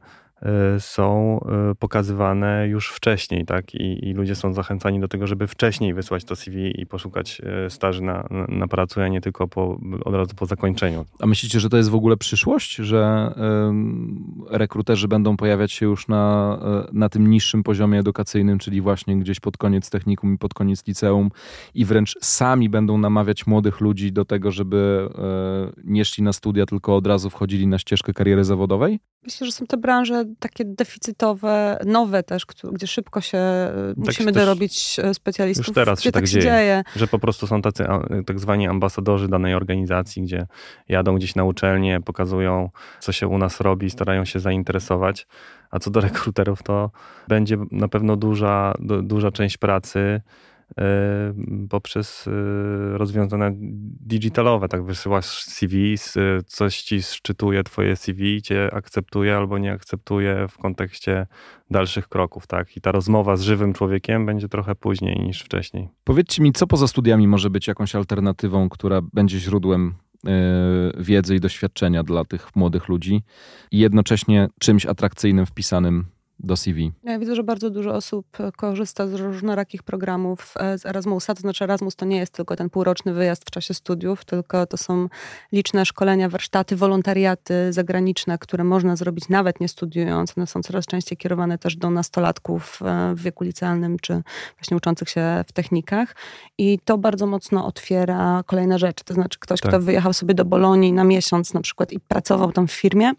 są y, pokazywane już wcześniej, tak? I, I, ludzie są zachęcani do tego, żeby wcześniej wysłać to CV i poszukać staży na, na pracu, a nie tylko po, od razu po zakończeniu. A myślicie, że to jest w ogóle przyszłość, że y, rekruterzy będą pojawiać się już na, na tym niższym poziomie edukacyjnym, czyli właśnie gdzieś pod koniec technikum i pod koniec liceum i wręcz sami będą namawiać młodych ludzi do tego, żeby y, nie szli na studia, tylko od razu wchodzili na ścieżkę kariery zawodowej? Myślę, że są te branże takie deficytowe, nowe też, gdzie szybko się e, tak musimy dorobić e, specjalistów. Już teraz się tak, tak dzieje, dzieje, że po prostu są tacy tak zwani ambasadorzy danej organizacji, gdzie jadą gdzieś na uczelnię, pokazują, co się u nas robi, starają się zainteresować. A co do rekruterów, to będzie na pewno duża, duża część pracy poprzez y, rozwiązania digitalowe. Tak wysyłasz CV, coś ci szczytuje twoje CV, cię akceptuje albo nie akceptuje w kontekście dalszych kroków, tak? I ta rozmowa z żywym człowiekiem będzie trochę później niż wcześniej. Powiedzcie mi, co poza studiami może być jakąś alternatywą, która będzie źródłem y, wiedzy i doświadczenia dla tych młodych ludzi i jednocześnie czymś atrakcyjnym wpisanym do CV? Ja widzę, że bardzo dużo osób korzysta z różnorakich programów e, z Erasmusa. To znaczy, Erasmus to nie jest tylko ten półroczny wyjazd w czasie studiów, tylko to są liczne szkolenia, warsztaty, wolontariaty zagraniczne, które można zrobić nawet nie studiując. One są coraz częściej kierowane też do nastolatków e, w wieku licealnym czy właśnie uczących się w technikach. I to bardzo mocno otwiera kolejne rzeczy. To znaczy, ktoś, tak. kto wyjechał sobie do Bolonii na miesiąc na przykład i pracował tam w firmie,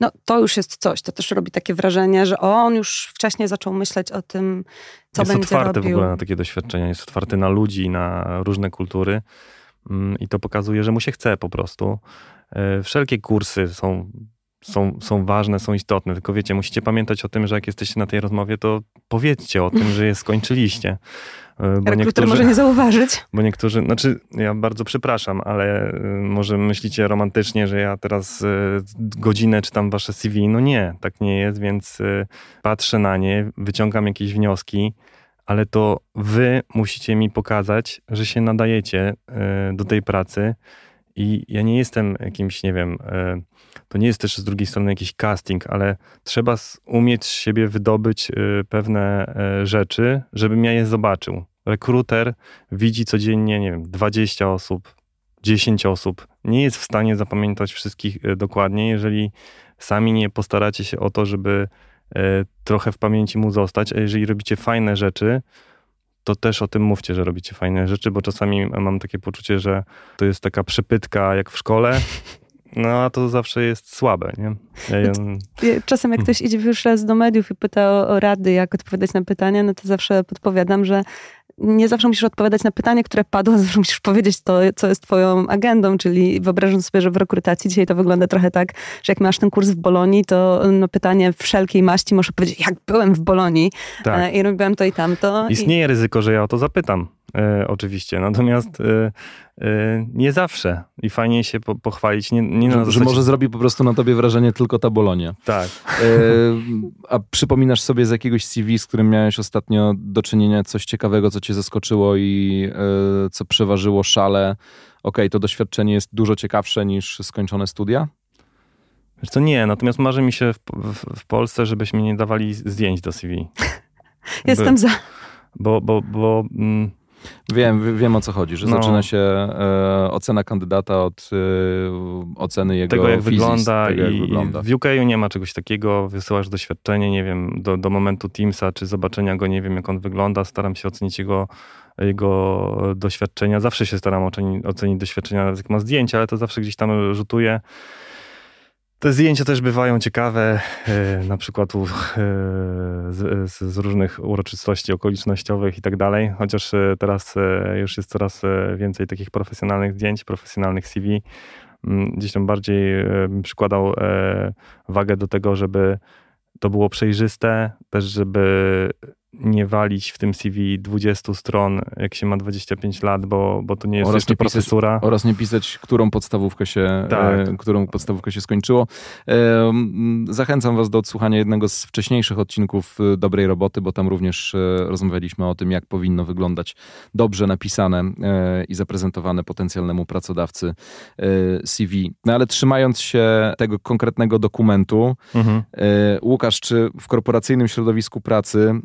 no to już jest coś. To też robi takie wrażenie, że on już wcześniej zaczął myśleć o tym, co jest będzie otwarty robił. w ogóle na takie doświadczenia, jest otwarty na ludzi, na różne kultury mm, i to pokazuje, że mu się chce po prostu. E, wszelkie kursy są są, są ważne, są istotne, tylko wiecie, musicie pamiętać o tym, że jak jesteście na tej rozmowie, to powiedzcie o tym, że je skończyliście. E, bo niektórzy, może nie zauważyć. Bo niektórzy, znaczy ja bardzo przepraszam, ale e, może myślicie romantycznie, że ja teraz e, godzinę czytam wasze CV. No nie, tak nie jest, więc patrzę na nie, wyciągam jakieś wnioski, ale to wy musicie mi pokazać, że się nadajecie do tej pracy i ja nie jestem jakimś, nie wiem, to nie jest też z drugiej strony jakiś casting, ale trzeba umieć z siebie wydobyć y, pewne e, rzeczy, żebym ja je zobaczył. Rekruter widzi codziennie, nie wiem, 20 osób, 10 osób. Nie jest w stanie zapamiętać wszystkich e, dokładnie, jeżeli sami nie postaracie się o to, żeby e, trochę w pamięci mu zostać, a jeżeli robicie fajne rzeczy, to też o tym mówcie, że robicie fajne rzeczy, bo czasami mam takie poczucie, że to jest taka przepytka jak w szkole, no, a to zawsze jest słabe, nie? Ja, Czasem jak ktoś idzie już raz do mediów i pyta o, o rady, jak odpowiadać na pytania, no to zawsze podpowiadam, że nie zawsze musisz odpowiadać na pytanie, które padło, zawsze musisz powiedzieć to, co jest twoją agendą, czyli wyobrażam sobie, że w rekrutacji dzisiaj to wygląda trochę tak, że jak masz ten kurs w Bolonii, to no, pytanie wszelkiej maści możesz powiedzieć, jak byłem w Bolonii tak. E, i robiłem to i tamto. Istnieje i... ryzyko, że ja o to zapytam. E, oczywiście. Natomiast e, e, nie zawsze. I fajnie się po, pochwalić. Nie, nie że, zasadzie... że, może zrobi po prostu na tobie wrażenie tylko ta Bolonia. Tak. E, a przypominasz sobie z jakiegoś CV, z którym miałeś ostatnio do czynienia, coś ciekawego, co cię zaskoczyło i e, co przeważyło szale? Okej, okay, to doświadczenie jest dużo ciekawsze niż skończone studia? Wiesz co, nie. Natomiast marzy mi się w, w, w Polsce, żebyśmy nie dawali zdjęć do CV. Jestem By, za. Bo, bo, bo mm, Wiem, wiem o co chodzi, że no. zaczyna się e, ocena kandydata od e, oceny jego tego, jak fizis, wygląda. Tego, jak wygląda. W UK nie ma czegoś takiego. Wysyłasz doświadczenie, nie wiem, do, do momentu Teamsa, czy zobaczenia go, nie wiem, jak on wygląda. Staram się ocenić jego, jego doświadczenia. Zawsze się staram ocenić, ocenić doświadczenia, nawet jak ma zdjęcia, ale to zawsze gdzieś tam rzutuje. Te zdjęcia też bywają ciekawe, e, na przykład u, e, z, z, różnych uroczystości okolicznościowych i tak dalej, chociaż e, teraz już jest coraz więcej takich profesjonalnych zdjęć, profesjonalnych CV. Mm, gdzieś tam bardziej przykładał wagę do tego, żeby to było przejrzyste, też żeby nie walić w tym CV 20 stron, jak się ma 25 lat, bo, bo to nie jest oraz jeszcze nie pisać, profesura. Oraz nie pisać, którą podstawówkę się, e, tak. e, którą podstawówkę się skończyło. E, zachęcam was do odsłuchania jednego z wcześniejszych odcinków e, Dobrej Roboty, bo tam również e, rozmawialiśmy o tym, jak powinno wyglądać dobrze napisane e, i zaprezentowane potencjalnemu pracodawcy CV. No ale trzymając się tego konkretnego dokumentu, mhm. Łukasz, czy w korporacyjnym środowisku pracy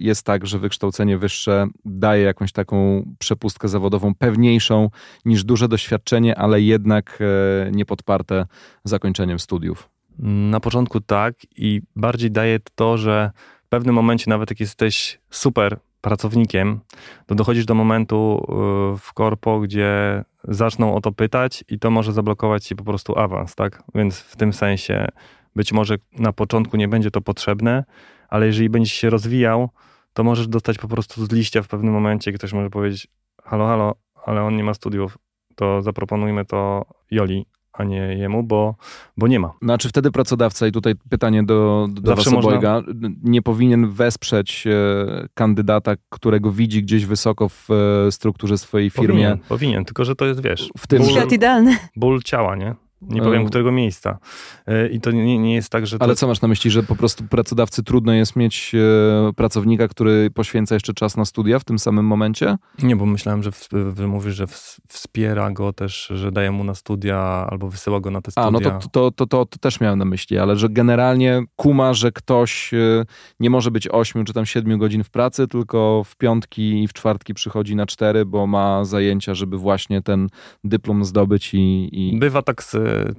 jest tak, że wykształcenie wyższe daje jakąś taką przepustkę zawodową pewniejszą niż duże doświadczenie, ale jednak e, niepodparte zakończeniem studiów. Na początku tak i bardziej daje to, że w pewnym momencie, nawet jak jesteś super pracownikiem, to dochodzisz do momentu e, w korpo, gdzie zaczną o to pytać i to może zablokować ci po prostu awans, tak? Więc w tym sensie być może na początku nie będzie to potrzebne, ale jeżeli będziesz się rozwijał, to możesz dostać po prostu z liścia w pewnym momencie, ktoś może powiedzieć, halo, halo, ale on nie ma studiów, to zaproponujmy to Joli, a nie jemu, bo, bo nie ma. Znaczy wtedy pracodawca, i tutaj pytanie do, do was obojga, nie powinien wesprzeć e, kandydata, którego widzi gdzieś wysoko w e, strukturze swojej firmie. Powinien, powinien tylko że to jest, wiesz... W tym... Ból, Świat idealny. Ból ciała, nie? Nie powiem, E, którego miejsca. E, I to nie, nie jest tak, że to Ale co masz na myśli, że po prostu pracodawcy trudno jest mieć e, pracownika, który poświęca jeszcze czas na studia w tym samym momencie? Nie, bo myślałem, że, w, że mówisz, że wspiera go też, że daje mu na studia albo wysyła go na te studia. A, no to, to, to, to, to też miałem na myśli, ale że generalnie kuma, że ktoś e, nie może być 8 czy tam 7 godzin w pracy, tylko w piątki i w czwartki przychodzi na 4, bo ma zajęcia, żeby właśnie ten dyplom zdobyć i... i... Bywa tak z,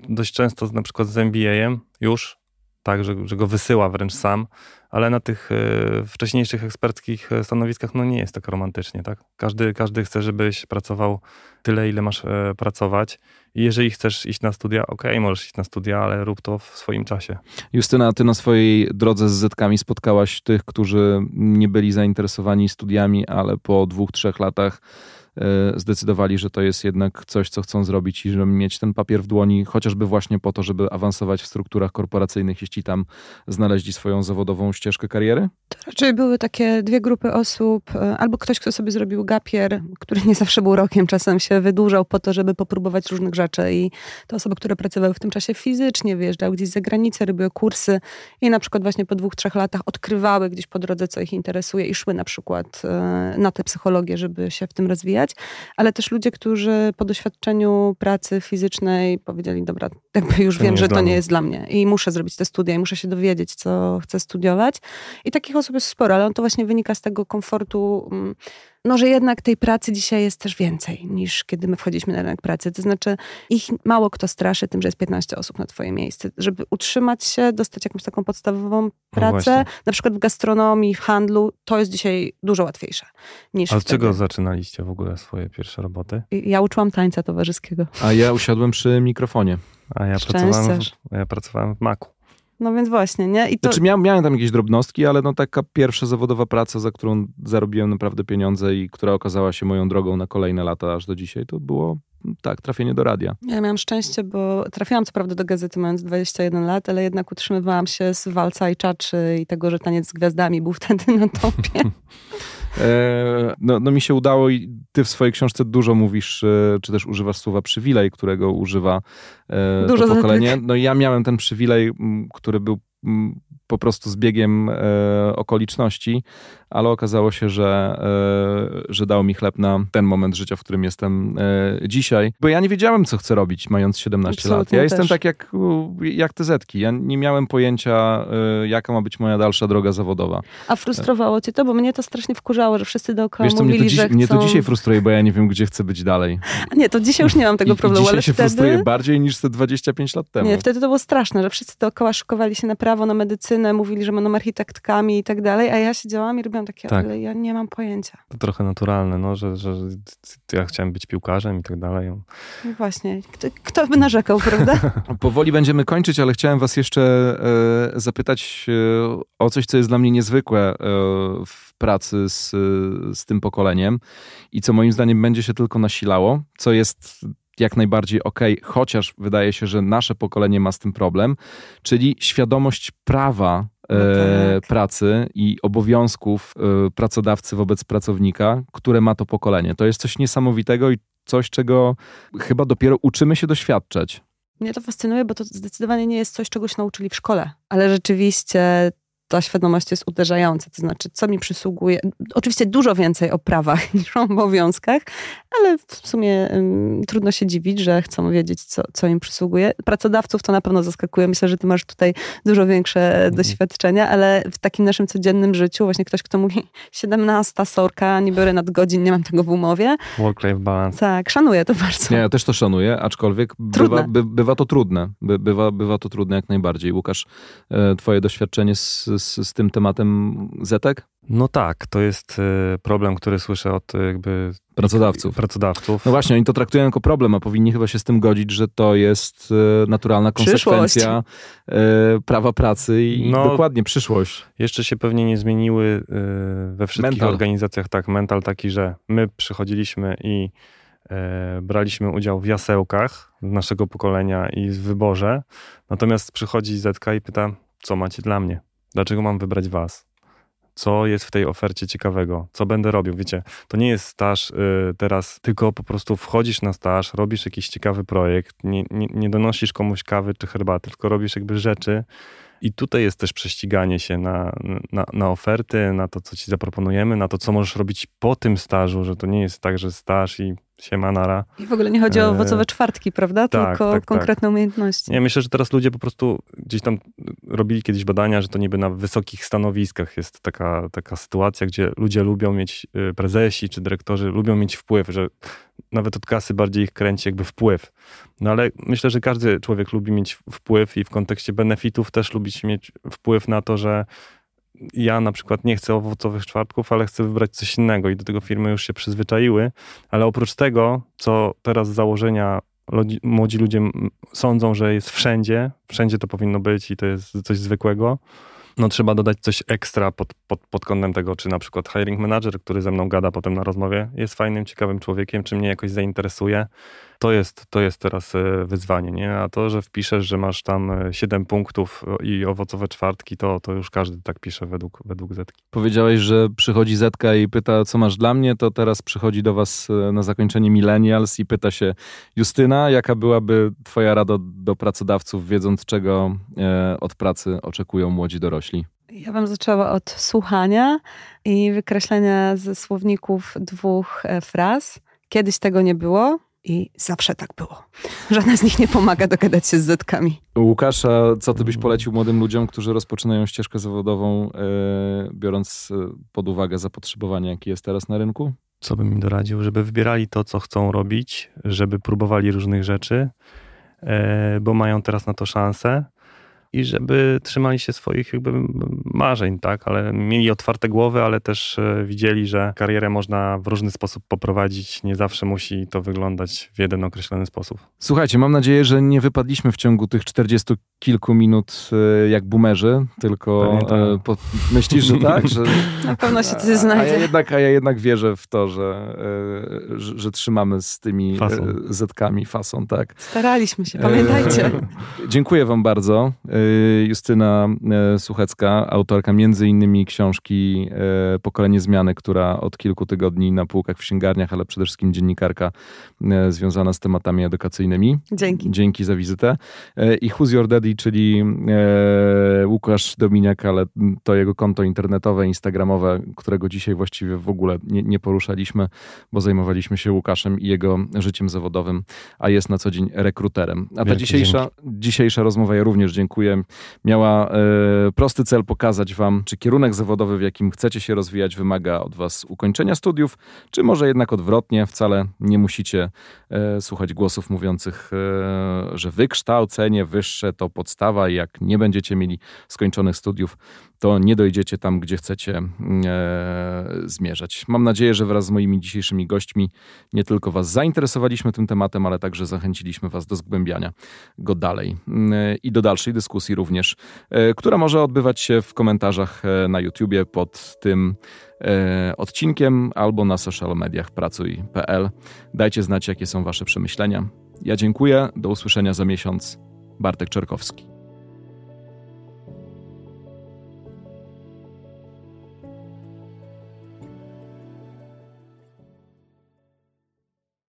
dość często na przykład z MBA-em już, tak, że, że go wysyła wręcz sam, ale na tych e, wcześniejszych eksperckich e, stanowiskach no nie jest tak romantycznie, tak? Każdy, każdy chce, żebyś pracował tyle, ile masz e, pracować i jeżeli chcesz iść na studia, okej, możesz iść na studia, ale rób to w swoim czasie. Justyna, ty na swojej drodze z zetkami spotkałaś tych, którzy nie byli zainteresowani studiami, ale po dwóch, trzech latach zdecydowali, że to jest jednak coś, co chcą zrobić i żeby mieć ten papier w dłoni, chociażby właśnie po to, żeby awansować w strukturach korporacyjnych, jeśli tam znaleźli swoją zawodową ścieżkę kariery? To raczej były takie dwie grupy osób, e, albo ktoś, kto sobie zrobił gapier, który nie zawsze był rokiem, czasem się wydłużał po to, żeby popróbować różnych rzeczy i te osoby, które pracowały w tym czasie fizycznie, wyjeżdżały gdzieś za granicę, robiły kursy i na przykład właśnie po dwóch, trzech latach odkrywały gdzieś po drodze, co ich interesuje i szły na przykład e, na tę psychologię, żeby się w tym rozwijać, ale też ludzie, którzy po doświadczeniu pracy fizycznej powiedzieli, dobra, jakby już To wiem, że to nie jest dla mnie i muszę zrobić te studia i muszę się dowiedzieć, co chcę studiować. I takich osób jest sporo, ale on to właśnie wynika z tego komfortu, mm, no, że jednak tej pracy dzisiaj jest też więcej niż kiedy my wchodziliśmy na rynek pracy. To znaczy, ich mało kto straszy tym, że jest 15 osób na twoje miejsce. Żeby utrzymać się, dostać jakąś taką podstawową pracę, właśnie. na przykład w gastronomii, w handlu, to jest dzisiaj dużo łatwiejsze niż A od wtedy. czego zaczynaliście w ogóle swoje pierwsze roboty? Ja uczyłam tańca towarzyskiego. A ja usiadłem przy mikrofonie. A ja pracowałem, w, ja pracowałem w Macu. No więc właśnie, nie? I to, Znaczy miałem, miałem tam jakieś drobnostki, ale no taka pierwsza zawodowa praca, za którą zarobiłem naprawdę pieniądze i która okazała się moją drogą na kolejne lata aż do dzisiaj, to było tak, trafienie do radia. Ja miałam szczęście, bo trafiłam co prawda do gazety mając 21 lat, ale jednak utrzymywałam się z walca i czaczy i tego, że taniec z gwiazdami był wtedy na topie. E, no, no mi się udało i ty w swojej książce dużo mówisz, e, czy też używasz słowa przywilej, którego używa e, Dużo to pokolenie. No i ja miałem ten przywilej, który był po prostu zbiegiem okoliczności, ale okazało się, że, e, że dał mi chleb na ten moment życia, w którym jestem e, dzisiaj. Bo ja nie wiedziałem, co chcę robić, mając 17 lat. Absolutnie Ja jestem też. tak jak, jak te zetki. Ja nie miałem pojęcia, e, jaka ma być moja dalsza droga zawodowa. A frustrowało cię to? Bo mnie to strasznie wkurzało, że wszyscy dookoła Wiesz co, mnie mówili, to, dziś, że chcą... mnie to dzisiaj frustruje, bo ja nie wiem, gdzie chcę być dalej. A Nie, to dzisiaj już nie mam tego I, problemu, i dzisiaj ale się wtedy... frustruję bardziej niż te 25 lat temu. Nie, wtedy to było straszne, że wszyscy dookoła szykowali się na prawo, na medycynę, mówili, że będą architektkami i tak dalej, a ja siedziałam i robiłam takie, Tak. ale ja nie mam pojęcia. To trochę naturalne, no, że, że ja chciałem być piłkarzem i tak dalej. No właśnie, kto, kto by narzekał, prawda? Powoli będziemy kończyć, ale chciałem was jeszcze e, zapytać e, o coś, co jest dla mnie niezwykłe e, w pracy z, z tym pokoleniem i co moim zdaniem będzie się tylko nasilało, co jest jak najbardziej okej, chociaż wydaje się, że nasze pokolenie ma z tym problem, czyli świadomość prawa No tak. pracy i obowiązków e, pracodawcy wobec pracownika, które ma to pokolenie. To jest coś niesamowitego i coś, czego chyba dopiero uczymy się doświadczać. Mnie to fascynuje, bo to zdecydowanie nie jest coś, czego się nauczyli w szkole, ale rzeczywiście ta świadomość jest uderzająca. To znaczy, co mi przysługuje. Oczywiście dużo więcej o prawach niż o obowiązkach, ale w sumie ym, trudno się dziwić, że chcą wiedzieć, co, co im przysługuje. Pracodawców to na pewno zaskakuje. Myślę, że ty masz tutaj dużo większe doświadczenia, ale w takim naszym codziennym życiu, właśnie ktoś, kto mówi 17 sorka, nie biorę nadgodzin, nie mam tego w umowie. Work-life balance. Tak, szanuję to bardzo. Nie, ja też to szanuję, aczkolwiek bywa, by, bywa to trudne. By, bywa, bywa to trudne jak najbardziej. Łukasz, e, twoje doświadczenie z, z, z tym tematem zetek? No tak, to jest e, problem, który słyszę od e, jakby Pracodawców. pracodawców. No właśnie, oni to traktują jako problem, a powinni chyba się z tym godzić, że to jest e, naturalna Przyszłość. konsekwencja e, prawa pracy i No. dokładnie przyszłość. Jeszcze się pewnie nie zmieniły we wszystkich Mental. organizacjach tak mental taki, że my przychodziliśmy i braliśmy udział w jasełkach naszego pokolenia i w wyborze. Natomiast przychodzi Zetka i pyta, co macie dla mnie? Dlaczego mam wybrać was? co jest w tej ofercie ciekawego, co będę robił. Wiecie, to nie jest staż y, teraz, tylko po prostu wchodzisz na staż, robisz jakiś ciekawy projekt, nie, nie, nie donosisz komuś kawy czy herbaty, tylko robisz jakby rzeczy. I tutaj jest też prześciganie się na, na, na, oferty, na to, co ci zaproponujemy, na to, co możesz robić po tym stażu, że to nie jest tak, że staż i siema nara. I w ogóle nie chodzi o e, owocowe czwartki, prawda? Tak, Tylko tak, konkretne tak. umiejętności. Nie, myślę, że teraz ludzie po prostu gdzieś tam robili kiedyś badania, że to niby na wysokich stanowiskach jest taka, taka sytuacja, gdzie ludzie lubią mieć, y, prezesi czy dyrektorzy lubią mieć wpływ, że nawet od kasy bardziej ich kręci jakby wpływ. No ale myślę, że każdy człowiek lubi mieć wpływ i w kontekście benefitów też lubi mieć wpływ na to, że ja na przykład nie chcę owocowych czwartków, ale chcę wybrać coś innego i do tego firmy już się przyzwyczaiły, ale oprócz tego, co teraz z założenia ludzi, młodzi ludzie sądzą, że jest wszędzie, wszędzie to powinno być i to jest coś zwykłego, no trzeba dodać coś ekstra pod, pod, pod kątem tego, czy na przykład hiring manager, który ze mną gada potem na rozmowie, jest fajnym, ciekawym człowiekiem, czy mnie jakoś zainteresuje, to jest, to jest teraz e, wyzwanie, nie? A to, że wpiszesz, że masz tam 7 e, punktów i owocowe czwartki, to, to już każdy tak pisze według, według Zetki. Powiedziałeś, że przychodzi Zetka i pyta, co masz dla mnie, to teraz przychodzi do was e, na zakończenie Millennials i pyta się Justyna, jaka byłaby twoja rada do pracodawców, wiedząc czego od pracy oczekują młodzi dorośli? Ja bym zaczęła od słuchania i wykreślenia ze słowników dwóch fraz. Kiedyś tego nie było, i zawsze tak było. Żadna z nich nie pomaga dogadać się z zetkami. Łukasza, co ty byś polecił młodym ludziom, którzy rozpoczynają ścieżkę zawodową, e, biorąc e, pod uwagę zapotrzebowanie, jakie jest teraz na rynku? Co bym im doradził? Żeby wybierali to, co chcą robić, żeby próbowali różnych rzeczy, e, bo mają teraz na to szansę i żeby trzymali się swoich jakby marzeń, tak, ale mieli otwarte głowy, ale też e, widzieli, że karierę można w różny sposób poprowadzić, nie zawsze musi to wyglądać w jeden określony sposób. Słuchajcie, mam nadzieję, że nie wypadliśmy w ciągu tych 40 kilku minut e, jak boomerzy, tylko tak. po, myślisz, że tak? Że, Na pewno się coś znajdzie. A ja jednak, a ja jednak wierzę w to, że, że, że trzymamy z tymi fasą. zetkami fasą, tak. Staraliśmy się, pamiętajcie. Dziękuję wam bardzo. Justyna y, Suchecka, autorka między innymi książki y, Pokolenie Zmiany, która od kilku tygodni na półkach w księgarniach, ale przede wszystkim dziennikarka związana z tematami edukacyjnymi. Dzięki. Dzięki za wizytę. I Who's Your Daddy, czyli Łukasz Dominiak, ale to jego konto internetowe, instagramowe, którego dzisiaj właściwie w ogóle nie, nie poruszaliśmy, bo zajmowaliśmy się Łukaszem i jego życiem zawodowym, a jest na co dzień rekruterem. A ta dzisiejsza, dzisiejsza rozmowa, ja również dziękuję miała e, prosty cel pokazać Wam, czy kierunek zawodowy, w jakim chcecie się rozwijać, wymaga od Was ukończenia studiów, czy może jednak odwrotnie, wcale nie musicie e, słuchać głosów mówiących, e, że wykształcenie wyższe to podstawa i jak nie będziecie mieli skończonych studiów, to nie dojdziecie tam, gdzie chcecie zmierzać. Mam nadzieję, że wraz z moimi dzisiejszymi gośćmi nie tylko Was zainteresowaliśmy tym tematem, ale także zachęciliśmy Was do zgłębiania go dalej i do dalszej dyskusji dyskusji również, e, która może odbywać się w komentarzach e, na YouTubie pod tym e, odcinkiem albo na social mediach pracuj.pl. Dajcie znać, jakie są Wasze przemyślenia. Ja dziękuję. Do usłyszenia za miesiąc. Bartek Czerkowski.